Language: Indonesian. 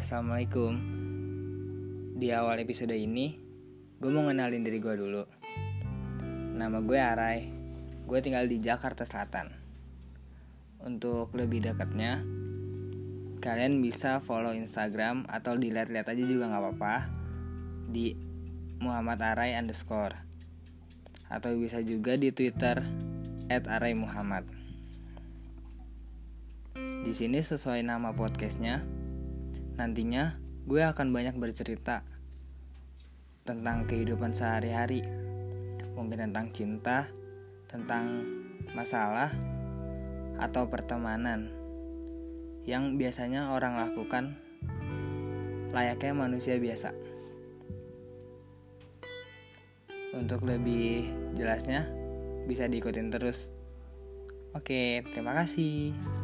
Assalamualaikum. Di awal episode ini Gue mau ngenalin diri gue dulu. Nama gue Arai. Gue tinggal di Jakarta Selatan. Untuk lebih dekatnya Kalian bisa follow Instagram Atau dilihat-lihat aja juga gak apa-apa Di Muhammad Arai underscore. Atau bisa juga di Twitter At Arai Muhammad di sini sesuai nama podcastnya, nantinya gue akan banyak bercerita tentang kehidupan sehari-hari, mungkin tentang cinta, tentang masalah, atau pertemanan yang biasanya orang lakukan layaknya manusia biasa. Untuk lebih jelasnya, bisa diikutin terus. Oke, terima kasih.